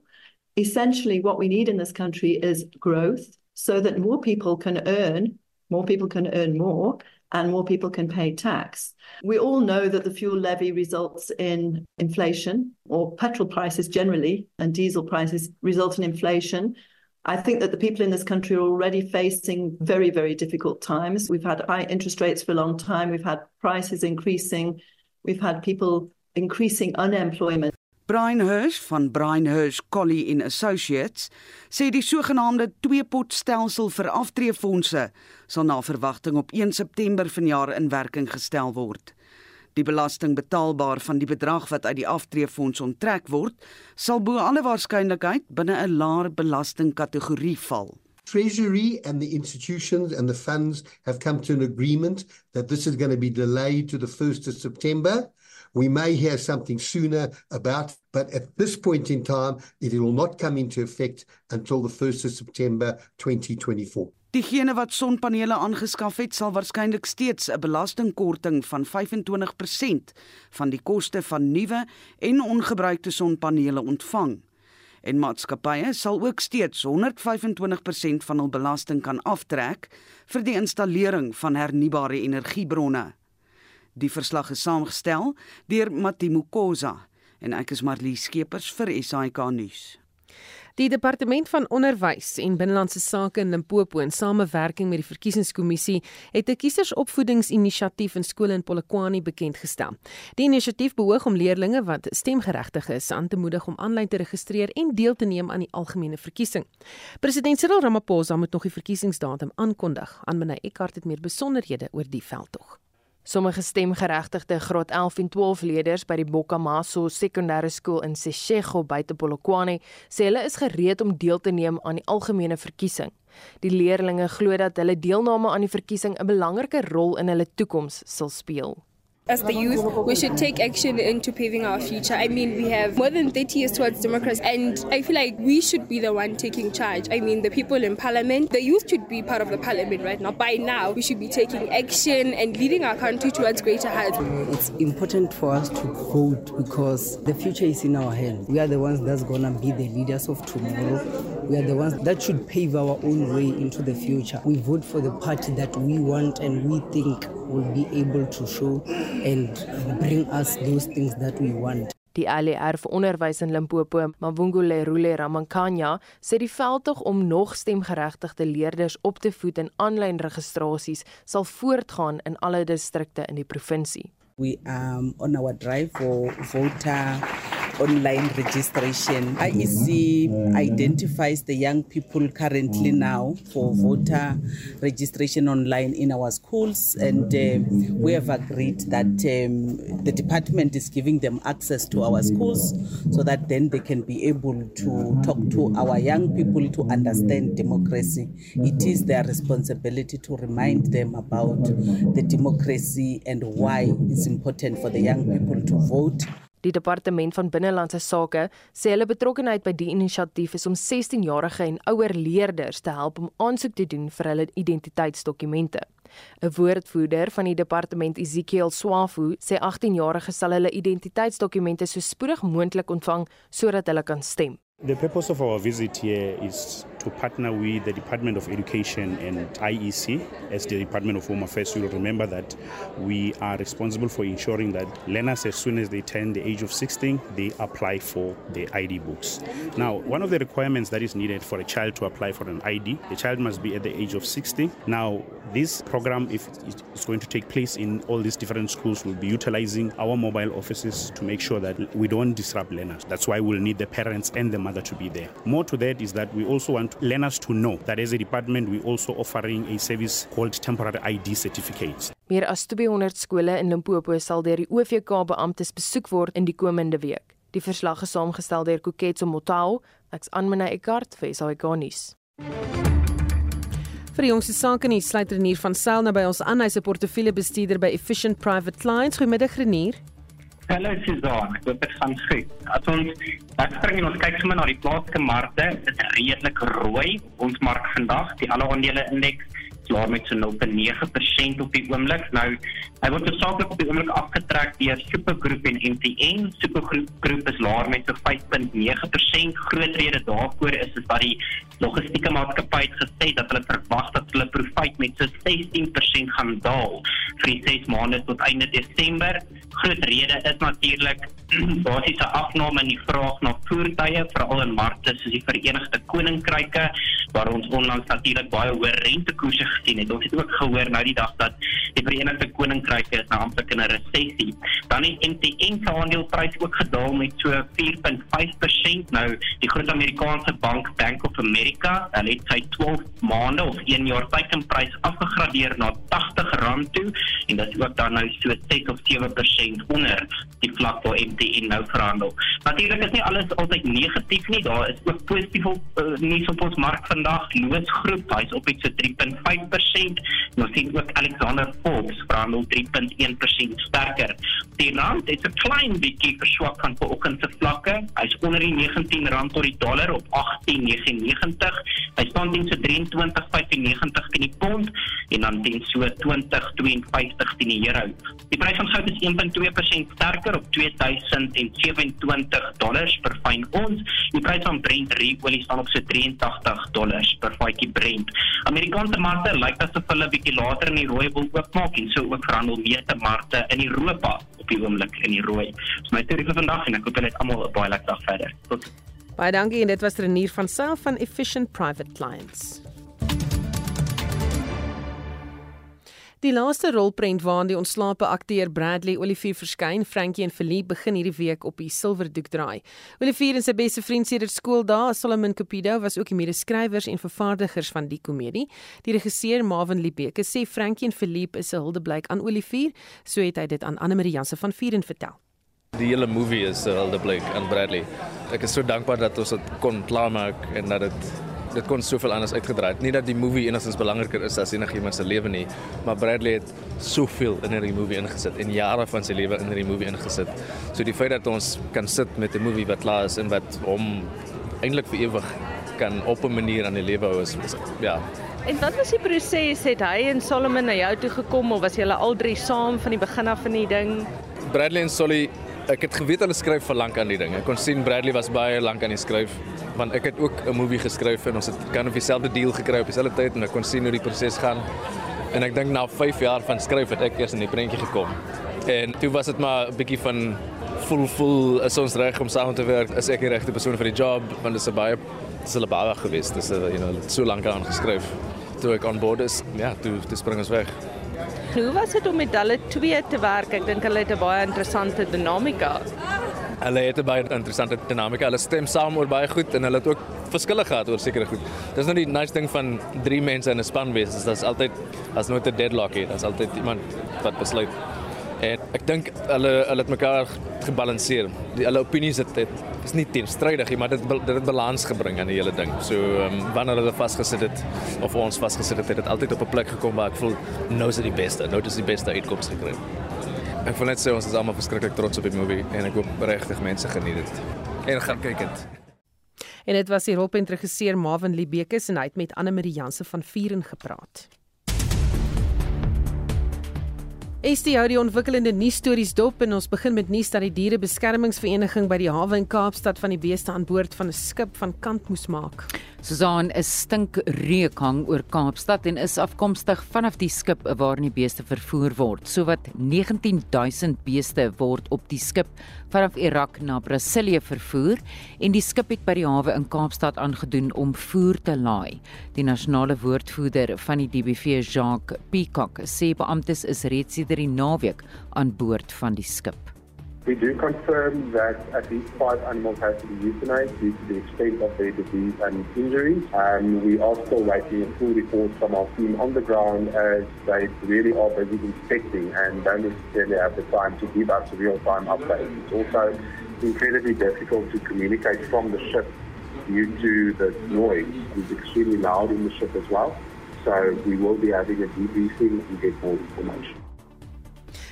essentially what we need in this country is growth so that more people can earn, more people can earn more, and more people can pay tax. We all know that the fuel levy results in inflation, or petrol prices generally, and diesel prices result in inflation. I think that the people in this country are already facing very, very difficult times. We've had high interest rates for a long time, we've had prices increasing, we've had people increasing unemployment.
Brian Hirsch van Brian Hirsch Colley and Associates sê die sogenaamde twee-pot stelsel vir aftreefondse sal na verwagting op 1 September vanjaar in werking gestel word. Die belasting betaalbaar van die bedrag wat uit die aftreefonds onttrek word, sal bo alle waarskynlikheid binne 'n laer belastingkategorie val.
Treasury and the institutions and the funds have come to an agreement that this is going to be delayed to the 1st of September. We may hear something sooner about, but at this point in time, it will not come into effect until the 1st of September 2024.
Diegene wat sonpanele aangeskaf het, sal waarskynlik steeds 'n belastingkorting van 25% van die koste van nuwe en ongebruikte sonpanele ontvang. En maatskappye sal ook steeds 125% van hul belasting kan aftrek vir die installering van hernubare energiebronne. Die verslag is saamgestel deur Matimo Koza en ek is Marlie Skeepers vir SAK nuus.
Die departement van onderwys en binnelandse sake in Limpopo in samewerking met die verkiesingskommissie het 'n kiesersopvoedingsinisiatief in skole in Polokwane bekend gestel. Die inisiatief beoog om leerders wat stemgeregtig is aan te moedig om aanlyn te registreer en deel te neem aan die algemene verkiesing. President Cyril Ramaphosa moet nog die verkiesingsdatum aankondig. Aanmenay Eckart het meer besonderhede oor die veldtog.
Sommige stemgeregtigde graad 11 en 12 leerders by die Bokamaso Sekondêre Skool in Seshego buite Polokwane sê hulle is gereed om deel te neem aan die algemene verkiesing. Die leerders glo dat hulle deelname aan die verkiesing 'n belangrike rol in hulle toekoms sal speel.
As the youth, we should take action into paving our future. I mean, we have more than 30 years towards democracy, and I feel like we should be the one taking charge. I mean, the people in parliament, the youth should be part of the parliament right now. By now, we should be taking action and leading our country towards greater heights.
It's important for us to vote because the future is in our hands. We are the ones that's going to be the leaders of tomorrow. We are the ones that should pave our own way into the future. We vote for the party that we want and we think will be able to show and bring us those things that we want.
Die ALR vir onderwys in Limpopo, Mavungule Rule Ramankanya, sê die veldtog om nog stemgeregtigde leerders op te voed in aanlyn registrasies sal voortgaan in alle distrikte in die provinsie.
We um on our drive for voter online registration. IEC identifies the young people currently now for voter registration online in our schools, and uh, we have agreed that um, the department is giving them access to our schools so that then they can be able to talk to our young people to understand democracy. It is their responsibility to remind them about the democracy and why it's important for the young people to vote.
Die departement van binnelandse sake sê hulle betrokkeheid by die inisiatief is om 16-jarige en ouer leerders te help om aansoek te doen vir hulle identiteitsdokumente. 'n Woordvoerder van die departement, Ezekiel Swafu, sê 18-jariges sal hulle identiteitsdokumente so spoedig moontlik ontvang sodat hulle kan stem.
The purpose of our visit here is
to partner with the Department of Education and IEC as the Department of Home Affairs. You will remember that we are responsible for ensuring that learners, as soon as they turn the age of 16, they apply for the ID books. Now, one of the requirements that is needed for a child to apply for an ID, the child must be at the age of 16. Now, this program, if it's going to take place in all these different schools, will be utilizing our mobile offices to make sure that we don't disrupt learners. That's why we'll need the parents and the mother to be there. More to that is that we also want learners to know that as a department, we're also offering a service called temporary ID certificates.
Meer as 200 skole in Limpopo sal deur die OVK beamptes besoek word in die komende week. Die verslag is saamgestel deur Koketso Motao, ek's Anmina Eckart vir SAK nuus. Vir die jongste sake nuus sluit Renier van Sail nou by ons aan. Hy's 'n portefeuljebestuurder by Efficient Private Clients. Goeiemiddag Renier.
Hallo Suzan, ek hoop dit gaan goed. As ons ek spring en ons kyk sommer na die plaaslike markte, dit is redelik rooi. Ons mark vandag, die alle aandele indeks klaar met so 0.9% op die oomblik. Nou, hy word saaklik op die oomblik afgetrek deur Supergroep en MTN. Supergroep groep is laer met so 5.9%. Groot rede daarvoor is is dat die logistieke maatskappy het gesê dat hulle verwag dat hulle profit met so 16% gaan daal vir die 6 maande tot einde Desember. Groot rede is natuurlik <clears throat> basiese afname in die vraag na voertuie veral in markte soos die Verenigde Koninkryke waar ons onlangs natuurlik baie hoë rentekoerse gesien het. Ons het ook gehoor nou die dag dat die Verenigde Koninkryk is nou amper in 'n resessie. Dan het MTN se aandeleprys ook gedaal met so 4.5%. Nou die groot Amerikaanse bank Bank of America, hulle het sy 12 maande of 1 jaar teikenprys afgegradeer na R80 toe en dit is ook dan nou so 6 of 7% onder die vlak waar MTN nou verhandel. Natuurlik is nie alles altyd negatief nie. Daar is ook positief op uh, nuus op ons mark vandag. Loos groep, hy's op iets so 3.5%. Ons sien ook Alexander Forbes verhandel 3.1% sterker. Die rand het 'n klein bietjie verswak van vanoggend se vlakke. Hy's onder die R19 tot die dollar op 18.99. Hy staan teen so 23.95 teen die pond en dan teen so 20.52 teen die euro. Die prys van goud is 1.2% sterker op 2027 dollars per fyn ons. Die prys van Brent olie staan op so 83 dollars per vatjie Brent. Amerikaanse markte lyk asof hulle bietjie later in die rooi wil oopmaak en so ook verhandel meeste markte in Europa op die oomblik in die rooi. Dis my teorie vir vandag en ek hoop het almal 'n baie lekker dag verder. Tot
Baie dankie en dit was Renier van Sail van Efficient Private Clients. Die laaste rolprent waarin die ontslape akteur Bradley Olivier verskyn, Frankie en Philippe begin hierdie week op die silwerdoek draai. Olivier en sy beste vriend sedert skooldae, Solomon Cupido, was ook die medeskrywers en vervaardigers van die komedie. Die regisseur Marvin Libeke sê Frankie en Philippe is 'n huldeblyk aan Olivier, so het hy dit aan Anne Marie Jansen van Vieren vertel.
Die hele movie is 'n huldeblyk aan Bradley. Ek is so dankbaar dat ons dit kon klaarmaak en dat dit dit kon soveel anders uitgedraai het. Nie dat die movie enigstens belangriker is as enigiemand se lewe nie, maar Bradley het soveel in hierdie movie ingesit en jare van sy lewe in hierdie movie ingesit. So die feit dat ons kan sit met 'n movie wat klaar is en wat hom eintlik vir ewig kan op 'n manier aan die lewe hou is, is ja.
En wat was die proses? Het hy en Solomon na jou toe gekom of was julle al drie saam van die begin af van die ding?
Bradley en Solly ek het geweet hulle skryf vir lank aan die ding. Ek kon sien Bradley was baie lank aan die skryf want ek het ook 'n movie geskryf en ons het kan of dieselfde deal gekry op dieselfde tyd en ek kon sien hoe die proses gaan. En ek dink na 5 jaar van skryf het ek eers in die prentjie gekom. En toe was dit maar 'n bietjie van voel voel is ons reg om saam te werk. Is ek die regte persoon vir die job want dit is 'n baie dis 'n baie gewees. Dis 'n you know so lank aan geskryf. Toe ek aan boord is, ja, toe toe spring ons weg.
Hoe was dit om met hulle twee te werk? Ek dink hulle het 'n baie interessante dinamika.
Hulle het 'n baie interessante dinamika. Hulle stem saam oor baie goed en hulle het ook verskille gehad oor sekere goed. Dis nou die nice ding van drie mense in 'n span wees, is dat altyd as nooit 'n deadlock het. Daar's altyd iemand wat besluit. En ek dink hulle hulle het mekaar gebalanseer. Die hulle opinies het dit is nie teenstrydig nie, maar dit dit het balans gebring aan die hele ding. So um, wanneer hulle vasgesit het of ons vasgesit het, het dit altyd op 'n plek gekom waar ek voel nou is dit die beste. Nou is die beste uitkoms gekry. Ek wil net sê ons is almal verskriklik trots op die movie en ek hoop regtig mense geniet dit. En gaan kyk dit.
En dit was die rolprent regisseur Marvin Libekes en hy het met Anne Marie Jansen van Vieren gepraat. Estie hou die ontwikkelende nuusstories dop en ons begin met nuus dat die dierebeskermingsvereniging by die hawe in Kaapstad van die beeste aan boord van 'n skip van kant moes maak.
Susan is stink reuk hang oor Kaapstad en is afkomstig vanaf die skip waarin die beeste vervoer word. Sowat 19000 beeste word op die skip vanaf Irak na Brasilië vervoer en die skip het by die hawe in Kaapstad aangedoen om voer te laai. Die nasionale woordvoerder van die DBV, Jacques Peacock, sê beamptes is reeds die naweek aan boord van die skip.
We do confirm that at least five animals have to be euthanized due to the extent of their disease and injuries. And um, we are still waiting a full report from our team on the ground as they really are busy inspecting and don't necessarily have the time to give us real-time updates. It's also incredibly difficult to communicate from the ship due to the noise. It's extremely loud in the ship as well. So we will be having a debriefing and get more information.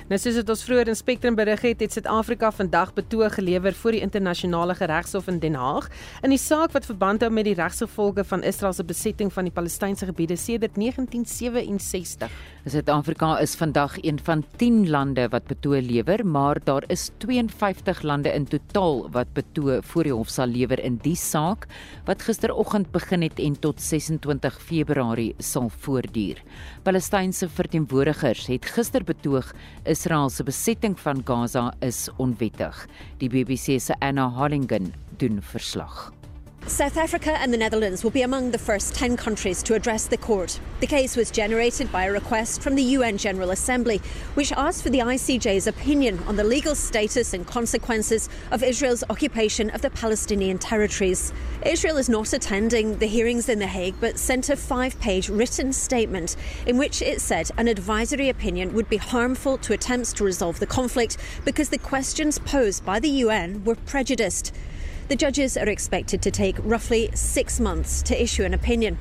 Nou soos dit ons vroeër in Spectrum berig het, het Suid-Afrika vandag betoog gelewer voor die internasionale geregshof in Den Haag in die saak wat verband hou met die regsgevolge van Israel se besetting van die Palestynse gebiede sedert 1967.
Suid-Afrika is vandag een van 10 lande wat betoog lewer, maar daar is 52 lande in totaal wat betoog voor die hof sal lewer in die saak wat gisteroggend begin het en tot 26 Februarie sal voortduur. Palestynse verteenwoordigers het gister betoog Israel se besetting van Gaza is onwettig. Die BBC se Anna Hollingen doen verslag.
South Africa and the Netherlands will be among the first 10 countries to address the court. The case was generated by a request from the UN General Assembly, which asked for the ICJ's opinion on the legal status and consequences of Israel's occupation of the Palestinian territories. Israel is not attending the hearings in The Hague, but sent a five page written statement in which it said an advisory opinion would be harmful to attempts to resolve the conflict because the questions posed by the UN were prejudiced. The judges are expected to take roughly six months to issue an opinion.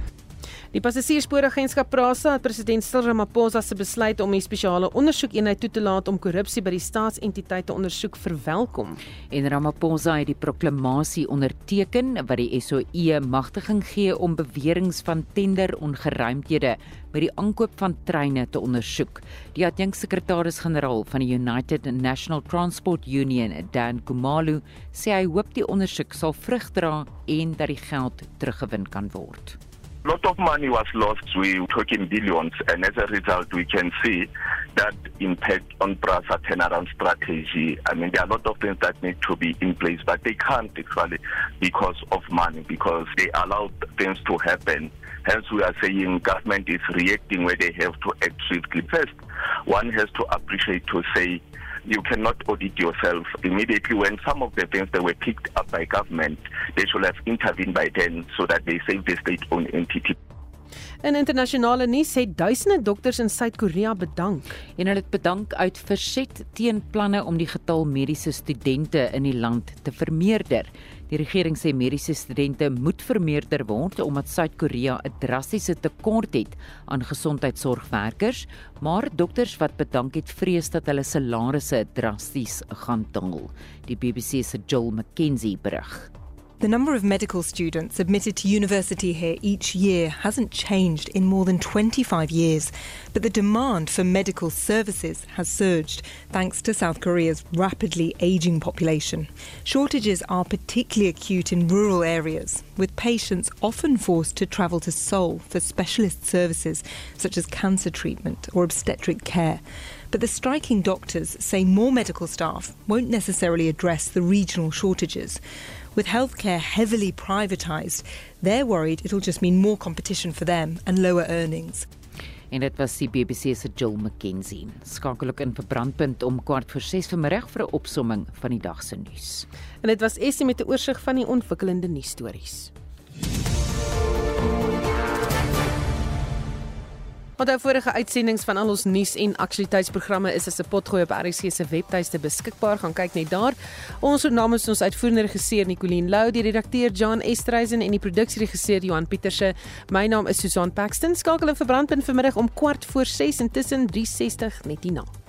Die passasierspooragentskap PRASA het president Cyril Ramaphosa se besluit om 'n spesiale ondersoekeenheid toe te laat om korrupsie by die staatsentiteite ondersoek verwelkom.
En Ramaphosa het die proklamasie onderteken wat die SOE magtiging gee om beweringe van tenderongeruimthede by die aankoop van treine te ondersoek. Die adjunksekretaris-generaal van die United National Transport Union, Dan Kumalu, sê hy hoop die ondersoek sal vrug dra en dat die geld teruggewin kan word.
Lot of money was lost. We're talking billions, and as a result, we can see that impact on PRASA turnaround strategy. I mean, there are a lot of things that need to be in place, but they can't actually because of money, because they allowed things to happen. Hence, we are saying government is reacting where they have to act swiftly. First, one has to appreciate to say you cannot audit yourself immediately when some of the things that were picked up by government, they should have intervened by then so that they save the state-owned entity.
In internasionale nuus het duisende dokters in Suid-Korea bedank
en hulle het bedank uit verset teen planne om die getal mediese studente in die land te vermeerder. Die regering sê mediese studente moet vermeerder word omdat Suid-Korea 'n drastiese tekort het aan gesondheidsorgwerkers, maar dokters wat bedank het vrees dat hulle salarisse drasties gaan daal. Die BBC se Joel McKenzie berig.
The number of medical students admitted to university here each year hasn't changed in more than 25 years, but the demand for medical services has surged thanks to South Korea's rapidly aging population. Shortages are particularly acute in rural areas, with patients often forced to travel to Seoul for specialist services such as cancer treatment or obstetric care. But the striking doctors say more medical staff won't necessarily address the regional shortages. With healthcare heavily privatised, they're worried it'll just mean more competition for them and lower earnings.
En dit was die BBC se Jill McKenzie. Skakel ook in vir brandpunt om kwart voor 6 vanmiddag vir 'n opsomming van die dag se nuus.
En dit was Essie met 'n oorsig van die ontwikkelende nuusstories. Onthou vorige uitsendings van al ons nuus en aktualiteitsprogramme is as 'n potgooi op RC se webtuiste beskikbaar. Gaan kyk net daar. Ons namens ons uitvoerende regisseur Nicoline Lou, die redakteur John Estreisen en die produksieregisseur Johan Pieterse. My naam is Susan Paxton. Skakel in verbrandpunt vanmiddag om kwart voor 6 en tussen 3:60 net hierna.